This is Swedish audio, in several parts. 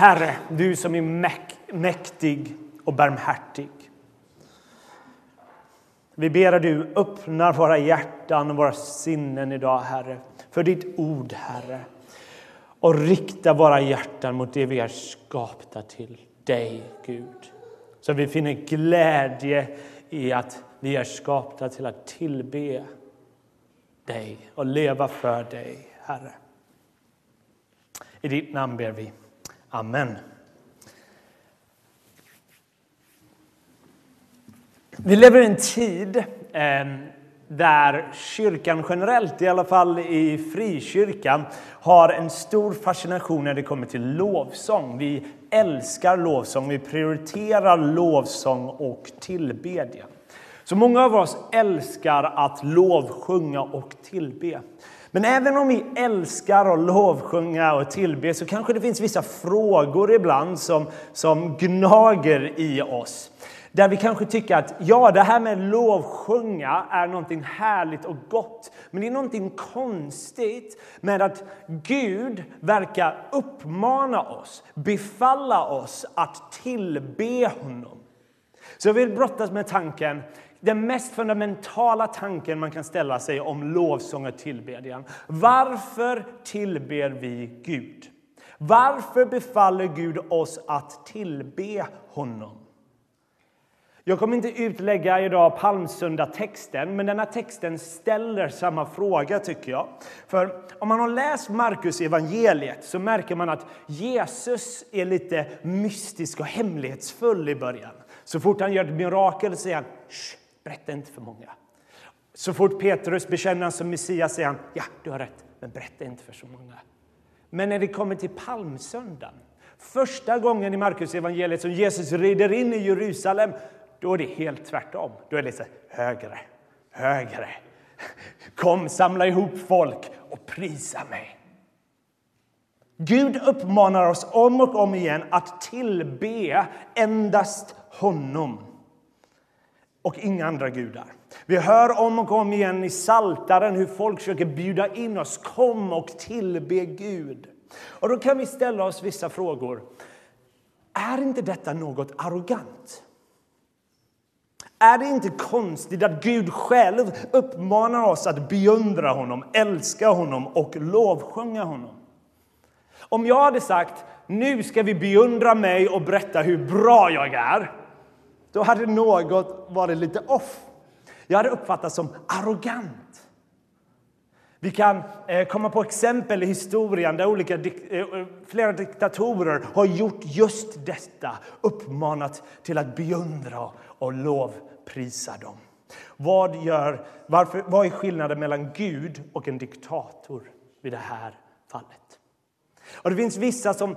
Herre, du som är mäktig och barmhärtig. Vi ber att du öppnar våra hjärtan och våra sinnen idag, Herre, för ditt ord, Herre. Och rikta våra hjärtan mot det vi är skapta till, dig, Gud. Så vi finner glädje i att vi är skapta till att tillbe dig och leva för dig, Herre. I ditt namn ber vi. Amen. Vi lever i en tid ehm, där kyrkan generellt, i alla fall i frikyrkan, har en stor fascination när det kommer till lovsång. Vi älskar lovsång, vi prioriterar lovsång och tillbedjan. Så många av oss älskar att lovsjunga och tillbe. Men även om vi älskar att lovsjunga och tillbe så kanske det finns vissa frågor ibland som, som gnager i oss. Där vi kanske tycker att ja, det här med lovsjunga är någonting härligt och gott. Men det är någonting konstigt med att Gud verkar uppmana oss, befalla oss att tillbe honom. Så jag vill brottas med tanken, den mest fundamentala tanken man kan ställa sig om lovsång och tillbedjan. Varför tillber vi Gud? Varför befaller Gud oss att tillbe honom? Jag kommer inte utlägga idag palmsöndag-texten, men denna texten ställer samma fråga tycker jag. För om man har läst Markus evangeliet så märker man att Jesus är lite mystisk och hemlighetsfull i början. Så fort han gör ett mirakel säger han berätta inte för många. Så fort Petrus bekänner honom som Messias säger han ja, du har rätt, men berätta inte för så många. Men när det kommer till palmsöndagen, första gången i Markus evangeliet som Jesus rider in i Jerusalem då är det helt tvärtom. Då är det lite högre, högre. Kom, samla ihop folk och prisa mig. Gud uppmanar oss om och om igen att tillbe endast honom och inga andra gudar. Vi hör om och om igen i Saltaren hur folk försöker bjuda in oss. Kom och tillbe Gud. Och då kan vi ställa oss vissa frågor. Är inte detta något arrogant? Är det inte konstigt att Gud själv uppmanar oss att beundra honom, älska honom och lovsjunga honom? Om jag hade sagt nu ska vi beundra mig och berätta hur bra jag är, då hade något varit lite off. Jag hade uppfattats som arrogant. Vi kan eh, komma på exempel i historien där olika eh, eh, flera diktatorer har gjort just detta, uppmanat till att beundra och lovprisa dem. Vad, gör, varför, vad är skillnaden mellan Gud och en diktator i det här fallet? Och det finns vissa som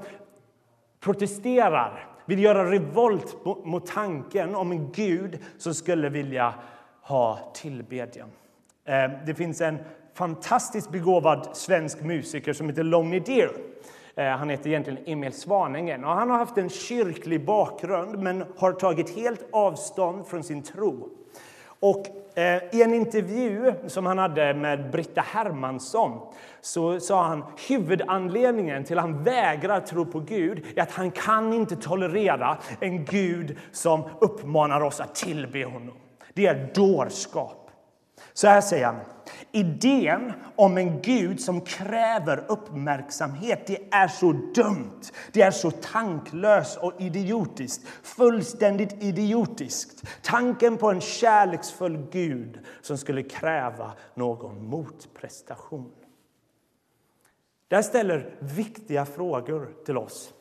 protesterar, vill göra revolt mot tanken om en Gud som skulle vilja ha tillbedjan. Eh, det finns en fantastiskt begåvad svensk musiker som heter Lonnie Deer. Eh, han heter egentligen Emil Svaningen och han har haft en kyrklig bakgrund men har tagit helt avstånd från sin tro. Och eh, I en intervju som han hade med Britta Hermansson så sa han huvudanledningen till att han vägrar tro på Gud är att han kan inte tolerera en Gud som uppmanar oss att tillbe honom. Det är dårskap. Så här säger han. Idén om en Gud som kräver uppmärksamhet det är så dumt, det är så tanklöst och idiotiskt. Fullständigt idiotiskt. Tanken på en kärleksfull Gud som skulle kräva någon motprestation. Det här ställer viktiga frågor till oss.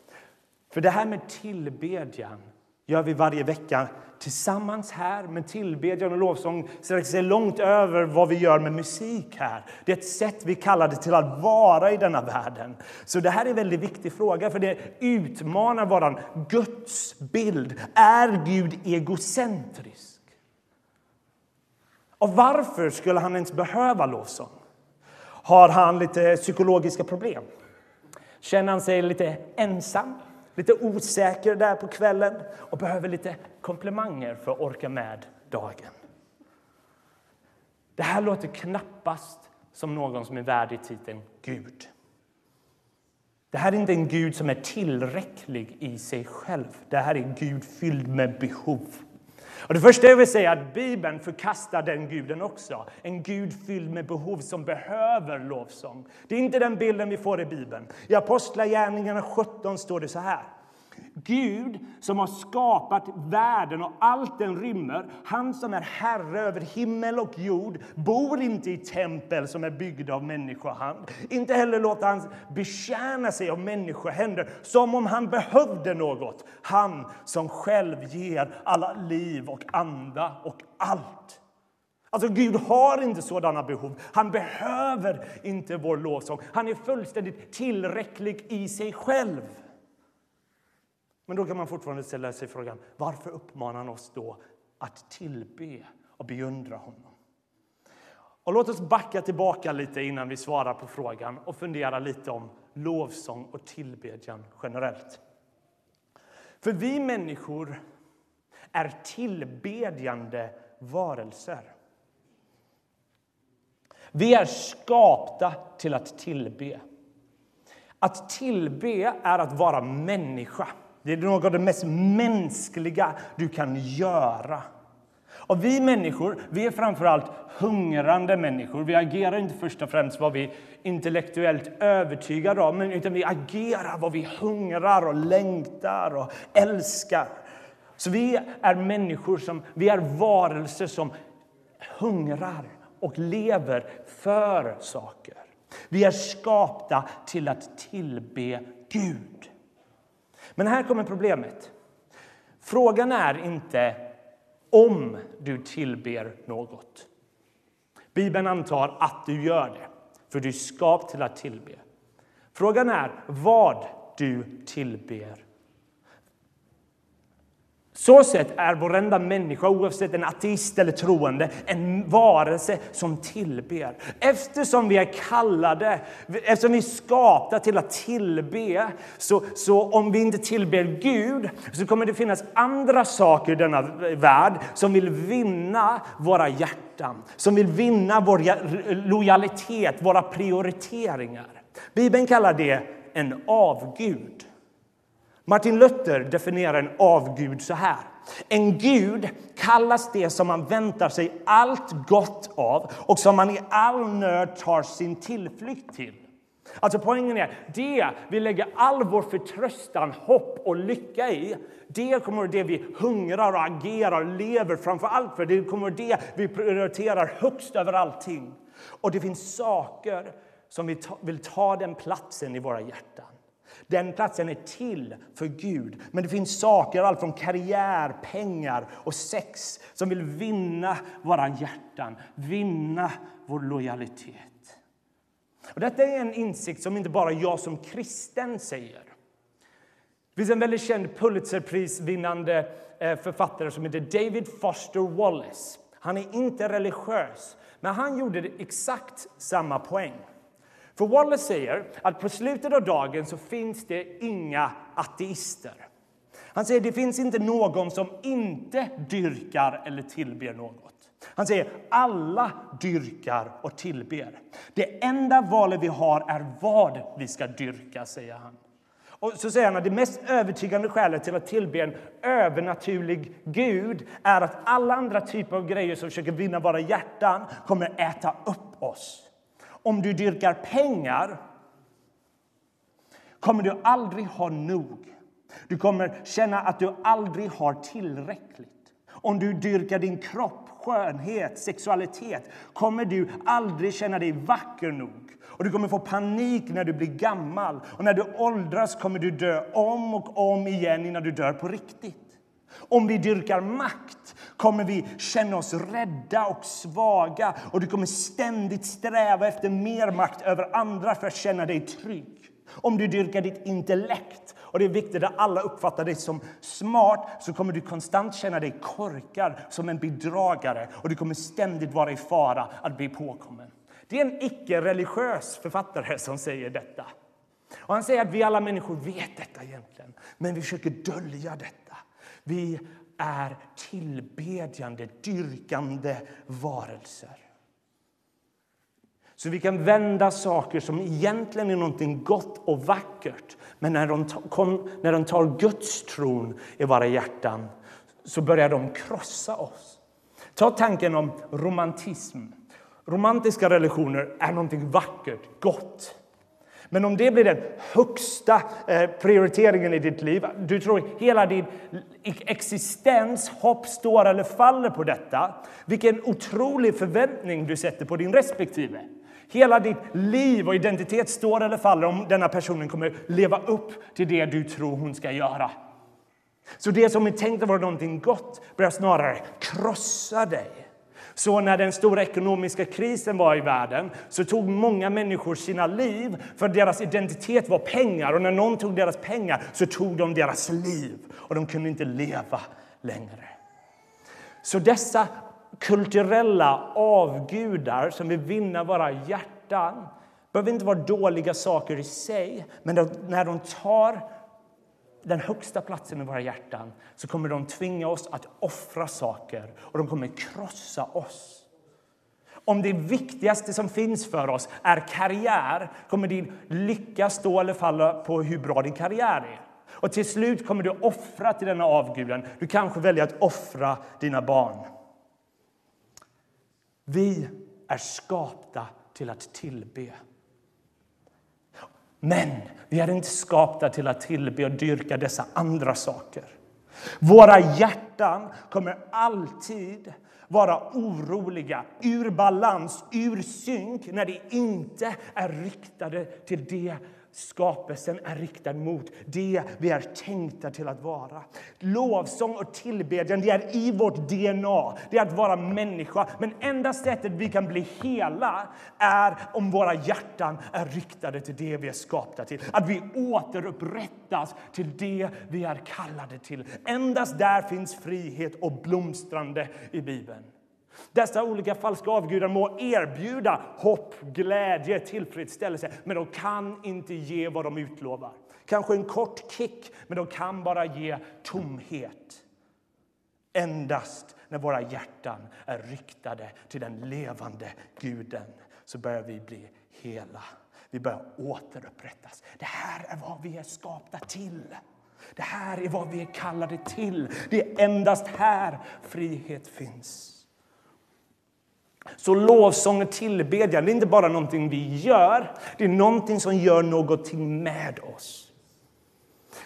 För det här med tillbedjan gör vi varje vecka tillsammans här. Men tillbedjan och lovsång sträcker sig långt över vad vi gör med musik här. Det är ett sätt vi kallar det till att vara i denna världen. Så det här är en väldigt viktig fråga, för det utmanar vår gudsbild. Är Gud egocentrisk? Och varför skulle han ens behöva lovsång? Har han lite psykologiska problem? Känner han sig lite ensam? Lite osäker där på kvällen och behöver lite komplimanger för att orka med dagen. Det här låter knappast som någon som är värdig titeln Gud. Det här är inte en Gud som är tillräcklig i sig själv. Det här är Gud fylld med behov. Och det första jag vill säga är att Bibeln förkastar den guden också. En Gud fylld med behov som behöver lovsång. Det är inte den bilden vi får i Bibeln. I Apostlagärningarna 17 står det så här. Gud som har skapat världen och allt den rymmer, han som är herre över himmel och jord, bor inte i tempel som är byggda av människohand. Inte heller låter han betjäna sig av människohänder som om han behövde något. Han som själv ger alla liv och anda och allt. Alltså Gud har inte sådana behov. Han behöver inte vår lovsång. Han är fullständigt tillräcklig i sig själv. Men då kan man fortfarande ställa sig frågan varför uppmanar han oss då att tillbe och beundra honom? Och låt oss backa tillbaka lite innan vi svarar på frågan och fundera lite om lovsång och tillbedjan generellt. För vi människor är tillbedjande varelser. Vi är skapta till att tillbe. Att tillbe är att vara människa. Det är något av det mest mänskliga du kan göra. Och vi människor vi är framförallt hungrande människor. Vi agerar inte först och främst vad vi intellektuellt övertygade om utan vi agerar vad vi hungrar och längtar och älskar. Så vi är människor som, vi är varelser som hungrar och lever för saker. Vi är skapta till att tillbe Gud. Men här kommer problemet. Frågan är inte om du tillber något. Bibeln antar att du gör det, för du är skapt till att tillbe. Frågan är vad du tillber så sett är varenda människa, oavsett en ateist eller troende, en varelse som tillber. Eftersom vi är kallade, eftersom vi är skapta till att tillbe, så, så om vi inte tillber Gud så kommer det finnas andra saker i denna värld som vill vinna våra hjärtan, som vill vinna vår lojalitet, våra prioriteringar. Bibeln kallar det en avgud. Martin Luther definierar en avgud så här. En gud kallas det som man väntar sig allt gott av och som man i all nöd tar sin tillflykt till. Alltså poängen är det vi lägger all vår förtröstan, hopp och lycka i. Det kommer det vi hungrar och agerar och lever framför allt för. Det kommer det vi prioriterar högst över allting. Och det finns saker som vi vill ta den platsen i våra hjärtan. Den platsen är till för Gud. Men det finns saker, allt från karriär, pengar och sex som vill vinna våra hjärtan, vinna vår lojalitet. Och detta är en insikt som inte bara jag som kristen säger. Det finns en väldigt känd Pulitzerprisvinnande eh, författare som heter David Foster Wallace. Han är inte religiös, men han gjorde exakt samma poäng. För Wallace säger att på slutet av dagen så finns det inga ateister. Han säger att det finns inte någon som inte dyrkar eller tillber något. Han säger alla dyrkar och tillber. Det enda valet vi har är vad vi ska dyrka, säger han. Och så säger han att det mest övertygande skälet till att tillbe en övernaturlig Gud är att alla andra typer av grejer som försöker vinna våra hjärtan kommer äta upp oss. Om du dyrkar pengar kommer du aldrig ha nog. Du kommer känna att du aldrig har tillräckligt. Om du dyrkar din kropp, skönhet, sexualitet kommer du aldrig känna dig vacker nog. Och Du kommer få panik när du blir gammal. Och När du åldras kommer du dö om och om igen innan du dör på riktigt. Om vi dyrkar makt kommer vi känna oss rädda och svaga och du kommer ständigt sträva efter mer makt över andra för att känna dig trygg. Om du dyrkar ditt intellekt och det är viktigt att alla uppfattar dig som smart så kommer du konstant känna dig korkad som en bedragare och du kommer ständigt vara i fara att bli påkommen. Det är en icke-religiös författare som säger detta. Och han säger att vi alla människor vet detta egentligen, men vi försöker dölja detta. Vi är tillbedjande, dyrkande varelser. Så vi kan vända saker som egentligen är någonting gott och vackert. Men när de, kom, när de tar Guds tron i våra hjärtan så börjar de krossa oss. Ta tanken om romantism. Romantiska relationer är någonting vackert, gott. Men om det blir den högsta eh, prioriteringen i ditt liv, du tror hela din existens, hopp, står eller faller på detta, vilken otrolig förväntning du sätter på din respektive. Hela ditt liv och identitet står eller faller om denna personen kommer leva upp till det du tror hon ska göra. Så det som är tänkt att vara någonting gott börjar snarare krossa dig. Så när den stora ekonomiska krisen var i världen så tog många människor sina liv för deras identitet var pengar. Och när någon tog deras pengar så tog de deras liv och de kunde inte leva längre. Så dessa kulturella avgudar som vill vinna våra hjärtan behöver inte vara dåliga saker i sig, men när de tar den högsta platsen i våra hjärtan så kommer de tvinga oss att offra saker och de kommer krossa oss. Om det viktigaste som finns för oss är karriär kommer din lycka stå eller falla på hur bra din karriär är. Och till slut kommer du offra till denna avguden. Du kanske väljer att offra dina barn. Vi är skapta till att tillbe. Men vi är inte skapta till att tillbe och dyrka dessa andra saker. Våra hjärtan kommer alltid vara oroliga, ur balans, ur synk när de inte är riktade till det skapelsen är riktad mot, det vi är tänkta till att vara. Lovsång och tillbedjan det är i vårt DNA, det är att vara människa. Men enda sättet vi kan bli hela är om våra hjärtan är riktade till det vi är skapta till. Att vi återupprättas till det vi är kallade till. Endast där finns frihet och blomstrande i Bibeln. Dessa olika falska avgudar må erbjuda hopp, glädje, tillfredsställelse men de kan inte ge vad de utlovar. Kanske en kort kick, men de kan bara ge tomhet. Endast när våra hjärtan är riktade till den levande Guden så börjar vi bli hela. Vi börjar återupprättas. Det här är vad vi är skapta till. Det här är vad vi är kallade till. Det är endast här frihet finns. Så lovsång och tillbedjan är inte bara någonting vi gör, det är någonting som gör någonting med oss.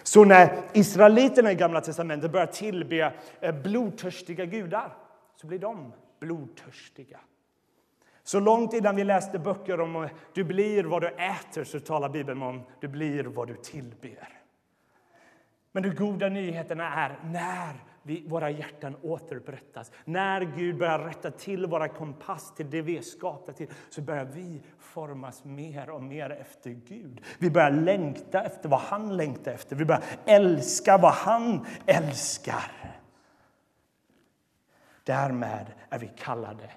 Så när israeliterna i Gamla testamentet börjar tillbe eh, blodtörstiga gudar så blir de blodtörstiga. Så långt innan vi läste böcker om att du blir vad du äter så talar Bibeln om du blir vad du tillber. Men de goda nyheterna är när vi, våra hjärtan återupprättas. När Gud börjar rätta till våra kompass till det vi är skapta till så börjar vi formas mer och mer efter Gud. Vi börjar längta efter vad han längtar efter. Vi börjar älska vad han älskar. Därmed är vi kallade,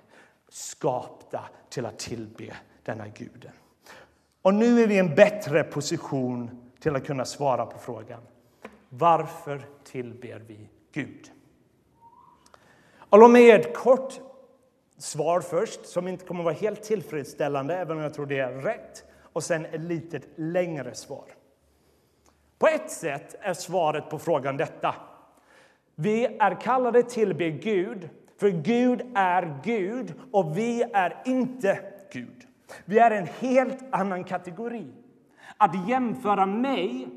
skapta till att tillbe denna guden. Och nu är vi i en bättre position till att kunna svara på frågan varför tillber vi Gud. Och låt mig ge ett kort svar först, som inte kommer att vara helt tillfredsställande, även om jag tror det är rätt, och sen ett litet längre svar. På ett sätt är svaret på frågan detta. Vi är kallade till be Gud, för Gud är Gud och vi är inte Gud. Vi är en helt annan kategori. Att jämföra mig,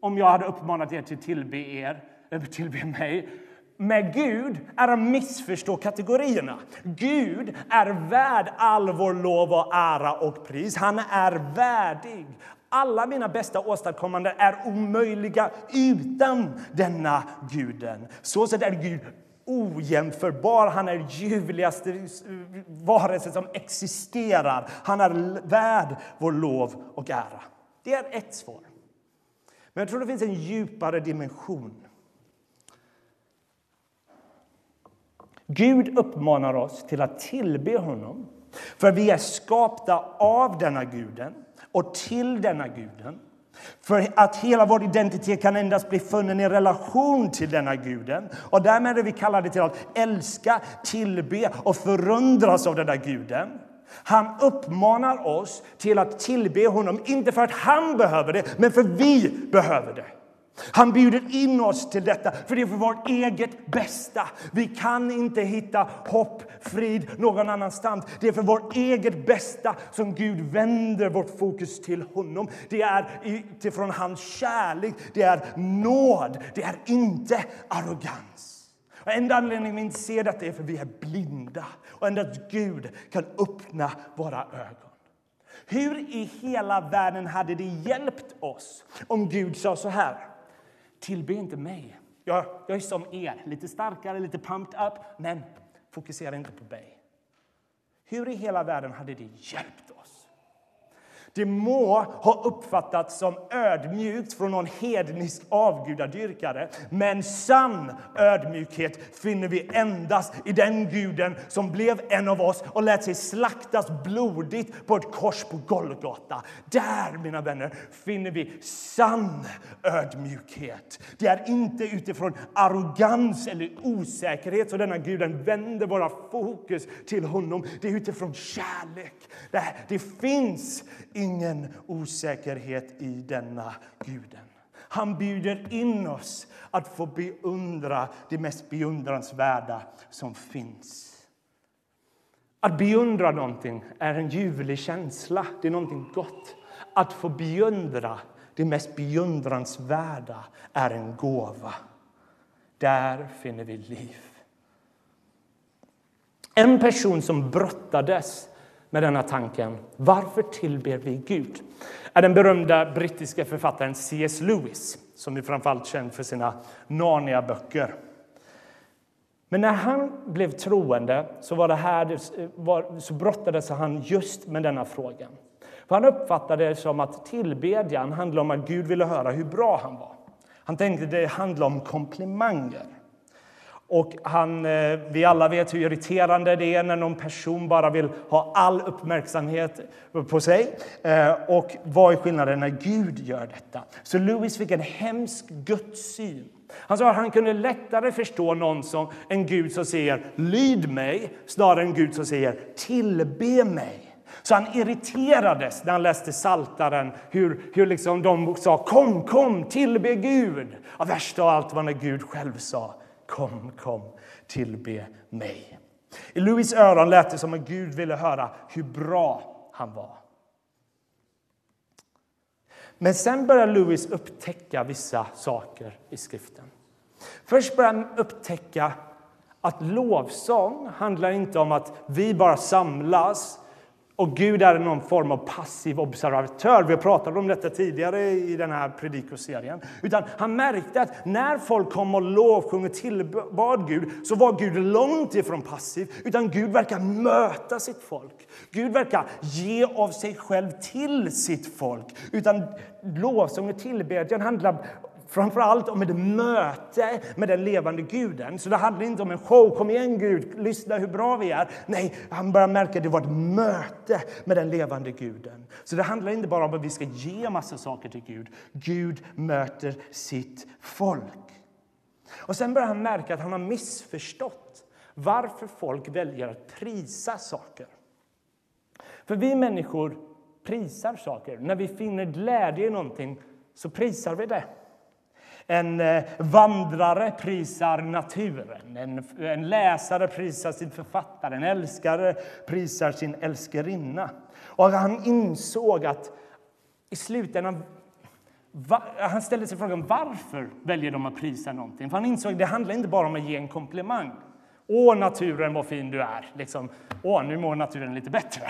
om jag hade uppmanat er till tillbe er, tillbe mig med Gud är att missförstå kategorierna. Gud är värd all vår lov och ära och pris. Han är värdig. Alla mina bästa åstadkommanden är omöjliga utan denna guden. Så sätt är Gud ojämförbar. Han är ljuvligaste varelse som existerar. Han är värd vår lov och ära. Det är ett svar. Men jag tror det finns en djupare dimension Gud uppmanar oss till att tillbe honom, för vi är skapta av denna guden och till denna guden. För att hela vår identitet kan endast bli funnen i relation till denna guden. Och därmed är vi kallade till att älska, tillbe och förundras av denna guden. Han uppmanar oss till att tillbe honom, inte för att han behöver det, men för vi behöver det. Han bjuder in oss till detta, för det är för vårt eget bästa. Vi kan inte hitta hopp, frid någon annanstans. Det är för vårt eget bästa som Gud vänder vårt fokus till honom. Det är utifrån hans kärlek, det är nåd, det är inte arrogans. Och enda anledningen vi inte ser detta är för vi är blinda och endast Gud kan öppna våra ögon. Hur i hela världen hade det hjälpt oss om Gud sa så här? Tillbe inte mig. Jag, jag är som er, lite starkare, lite pumped up, men fokusera inte på mig. Hur i hela världen hade det hjälpt? Det må ha uppfattats som ödmjukt från någon hednisk avgudadyrkare men sann ödmjukhet finner vi endast i den guden som blev en av oss och lät sig slaktas blodigt på ett kors på Golgata. Där, mina vänner, finner vi sann ödmjukhet. Det är inte utifrån arrogans eller osäkerhet som denna guden vänder våra fokus till honom. Det är utifrån kärlek. Det, det finns ingen osäkerhet i denna guden. Han bjuder in oss att få beundra det mest beundransvärda som finns. Att beundra någonting är en ljuvlig känsla, det är någonting gott. Att få beundra det mest beundransvärda är en gåva. Där finner vi liv. En person som brottades med denna tanken. Varför tillber vi Gud? är den berömda brittiska författaren C.S. Lewis som är framförallt känd för sina Narnia-böcker. Men när han blev troende så, var det här, så brottades han just med denna fråga. För han uppfattade det som att tillbedjan handlade om att Gud ville höra hur bra han var. Han tänkte att det handlade om komplimanger. Och han, eh, vi alla vet hur irriterande det är när någon person bara vill ha all uppmärksamhet på sig. Eh, och vad är skillnaden när Gud gör detta? Så Lewis fick en hemsk gudssyn. Han sa att han kunde lättare förstå någon som en Gud som säger lyd mig snarare än en Gud som säger tillbe mig. Så han irriterades när han läste Saltaren hur, hur liksom de sa kom, kom, tillbe Gud. Ja, värst av allt var när Gud själv sa Kom, kom, tillbe mig. I Louis öron lät det som att Gud ville höra hur bra han var. Men sen börjar Louis upptäcka vissa saker i skriften. Först börjar han upptäcka att lovsång handlar inte om att vi bara samlas och Gud är någon form av passiv observatör. Vi har pratat om detta tidigare i den här predikoserien. Utan han märkte att när folk kom och lovsjöng och tillbad Gud så var Gud långt ifrån passiv. Utan Gud verkar möta sitt folk. Gud verkar ge av sig själv till sitt folk. Utan lovsång och tillbedjan handlar framför allt om ett möte med den levande guden. Så det handlar inte om en show. Kom igen Gud, lyssna hur bra vi är. Nej, han börjar märka att det var ett möte med den levande guden. Så det handlar inte bara om att vi ska ge massa saker till Gud. Gud möter sitt folk. Och sen börjar han märka att han har missförstått varför folk väljer att prisa saker. För vi människor prisar saker. När vi finner glädje i någonting så prisar vi det. En eh, vandrare prisar naturen, en, en läsare prisar sin författare, en älskare prisar sin älskarinna. Och han insåg att i slutändan Va, han ställde sig frågan varför väljer de att prisa någonting. För han insåg att det handlar inte bara om att ge en komplimang. Åh, naturen, vad fin du är! Liksom, Åh, nu mår naturen lite bättre.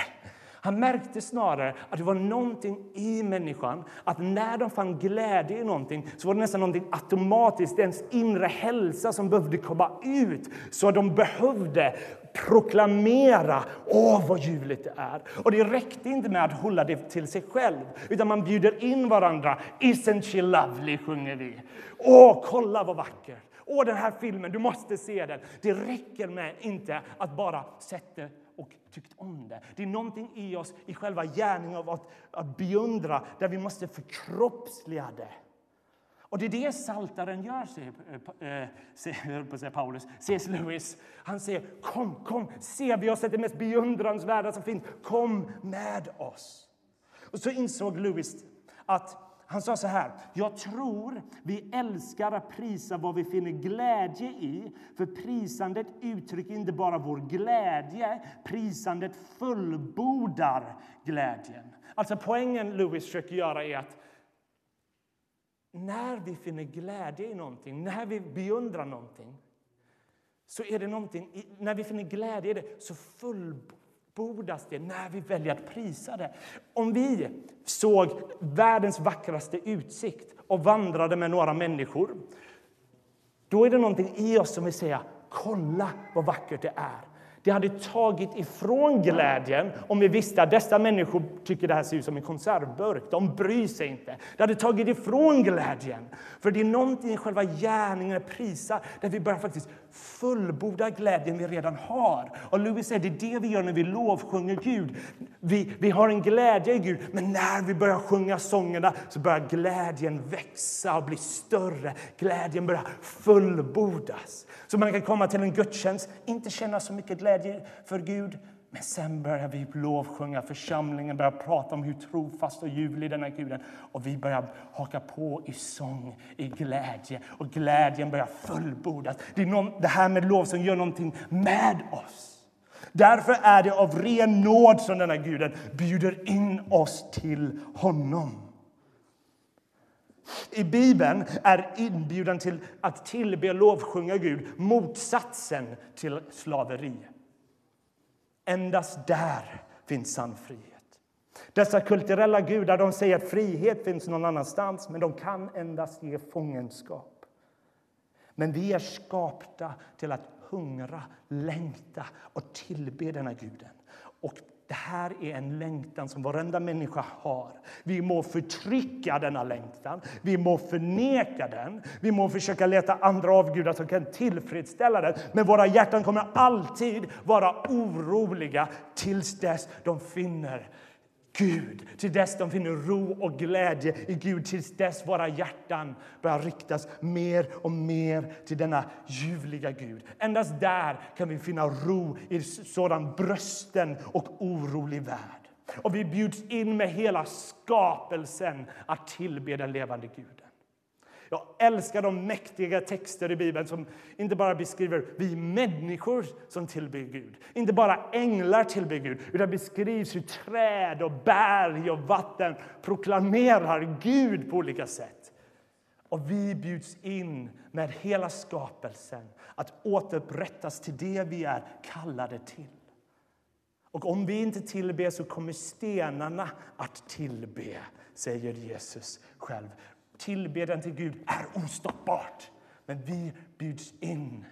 Han märkte snarare att det var någonting i människan, att när de fann glädje i någonting så var det nästan någonting automatiskt, ens inre hälsa som behövde komma ut. Så de behövde proklamera åh vad ljuvligt det är. Och det räckte inte med att hålla det till sig själv, utan man bjuder in varandra. Isn't she lovely, sjunger vi. Åh, kolla vad vacker! Åh, den här filmen, du måste se den. Det räcker med inte att bara sätta och tyckt om det. Det är någonting i oss, i själva gärningen av att, att beundra, där vi måste förkroppsliga det. Och det är det saltaren gör, säger, eh, eh, säger Paulus. C.S. Lewis. Han säger kom, kom, se, vi har sett det mest beundransvärda som finns. Kom med oss. Och så insåg Lewis att han sa så här. Jag tror vi älskar att prisa vad vi finner glädje i. För prisandet uttrycker inte bara vår glädje, prisandet fullbordar glädjen. Alltså poängen Lewis försöker göra är att när vi finner glädje i någonting, när vi beundrar någonting så är det någonting, när vi finner glädje i det så fullbordas det när vi väljer att prisa det. Om vi såg världens vackraste utsikt och vandrade med några människor då är det någonting i oss som vill säga kolla vad vackert det är. Det hade tagit ifrån glädjen om vi visste att dessa människor tycker det här ser ut som en konservburk. De bryr sig inte. Det hade tagit ifrån glädjen. För det är någonting i själva gärningen att prisa där vi börjar faktiskt fullborda glädjen vi redan har. Och Louis säger det är det vi gör när vi lovsjunger Gud. Vi, vi har en glädje i Gud, men när vi börjar sjunga sångerna så börjar glädjen växa och bli större. Glädjen börjar fullbordas. Så man kan komma till en gudstjänst, inte känna så mycket glädje för Gud, men sen börjar vi lovsjunga, församlingen börjar prata om hur trofast och ljuvlig den är guden. Och vi börjar haka på i sång, i glädje. Och glädjen börjar fullbordas. Det, är någon, det här med lovsång gör någonting med oss. Därför är det av ren nåd som denna guden bjuder in oss till honom. I Bibeln är inbjudan till att tillbe och lovsjunga Gud motsatsen till slaveri. Endast där finns sann frihet. Dessa kulturella gudar de säger att frihet finns någon annanstans men de kan endast ge fångenskap. Men vi är skapta till att hungra, längta och tillbe denna guden. Och det här är en längtan som varenda människa har. Vi må förtrycka denna längtan, vi må förneka den, vi må försöka leta andra avgudar som kan tillfredsställa den. Men våra hjärtan kommer alltid vara oroliga tills dess de finner Gud, till dess de finner ro och glädje i Gud, tills dess våra hjärtan börjar riktas mer och mer till denna ljuvliga Gud. Endast där kan vi finna ro i sådan brösten och orolig värld. Och vi bjuds in med hela skapelsen att tillbe den levande Guden. Jag älskar de mäktiga texter i Bibeln som inte bara beskriver vi människor som tillber Gud, inte bara änglar tillber Gud, utan beskrivs hur träd och berg och vatten proklamerar Gud på olika sätt. Och vi bjuds in med hela skapelsen att återupprättas till det vi är kallade till. Och om vi inte tillber så kommer stenarna att tillbe, säger Jesus själv. Tillbedjan till Gud är ostoppbart. Men vi bjuds in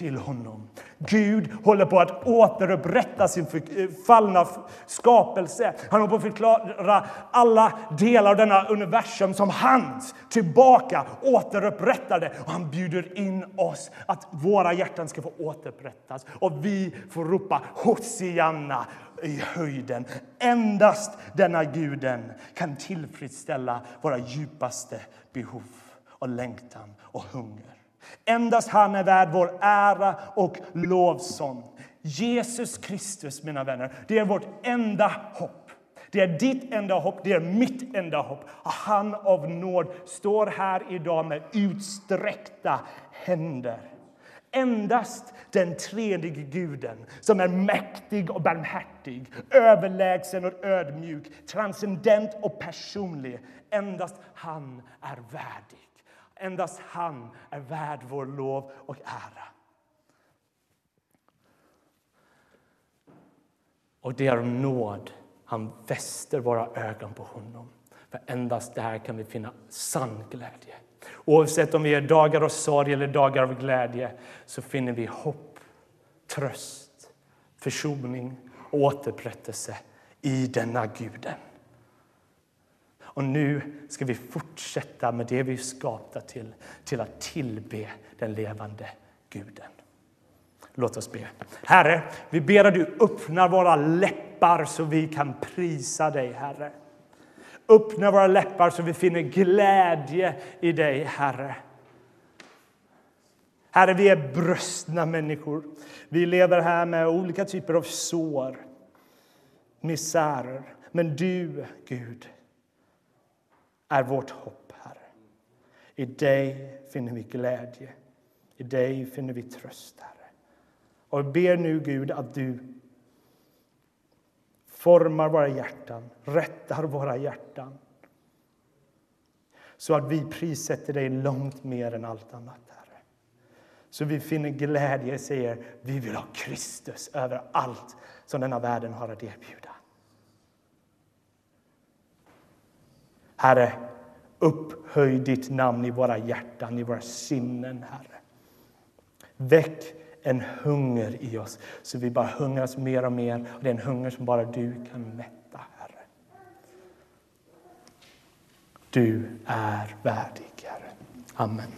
till honom. Gud håller på att återupprätta sin eh, fallna skapelse. Han håller på att förklara alla delar av denna universum som hans tillbaka återupprättade. Och han bjuder in oss att våra hjärtan ska få återupprättas. Och vi får ropa Hosianna i höjden. Endast denna guden kan tillfredsställa våra djupaste behov och längtan och hunger. Endast han är värd vår ära och lovsång. Jesus Kristus, mina vänner, det är vårt enda hopp. Det är ditt enda hopp, det är mitt enda hopp. Han av nåd står här idag med utsträckta händer. Endast den tredje guden, som är mäktig och barmhärtig, överlägsen och ödmjuk, transcendent och personlig, endast han är värdig. Endast han är värd vår lov och ära. Och det är nåd han fäster våra ögon på honom. För endast där kan vi finna sann glädje. Oavsett om vi är dagar av sorg eller dagar av glädje så finner vi hopp, tröst, försoning och återupprättelse i denna guden. Och nu ska vi fortsätta med det vi är skapta till, till att tillbe den levande guden. Låt oss be. Herre, vi ber att du öppnar våra läppar så vi kan prisa dig, Herre. Öppna våra läppar så vi finner glädje i dig, Herre. Herre, vi är bröstna människor. Vi lever här med olika typer av sår, misärer. Men du, Gud, är vårt hopp, Herre. I dig finner vi glädje. I dig finner vi tröst, Herre. Och jag ber nu, Gud, att du formar våra hjärtan, rättar våra hjärtan så att vi prissätter dig långt mer än allt annat, Herre. Så vi finner glädje och säger vi vill ha Kristus över allt som denna världen har att erbjuda. Herre, upphöj ditt namn i våra hjärtan, i våra sinnen, Herre. Väck en hunger i oss, så vi bara hungras mer och mer. Och det är en hunger som bara du kan mätta, Herre. Du är värdig, Herre. Amen.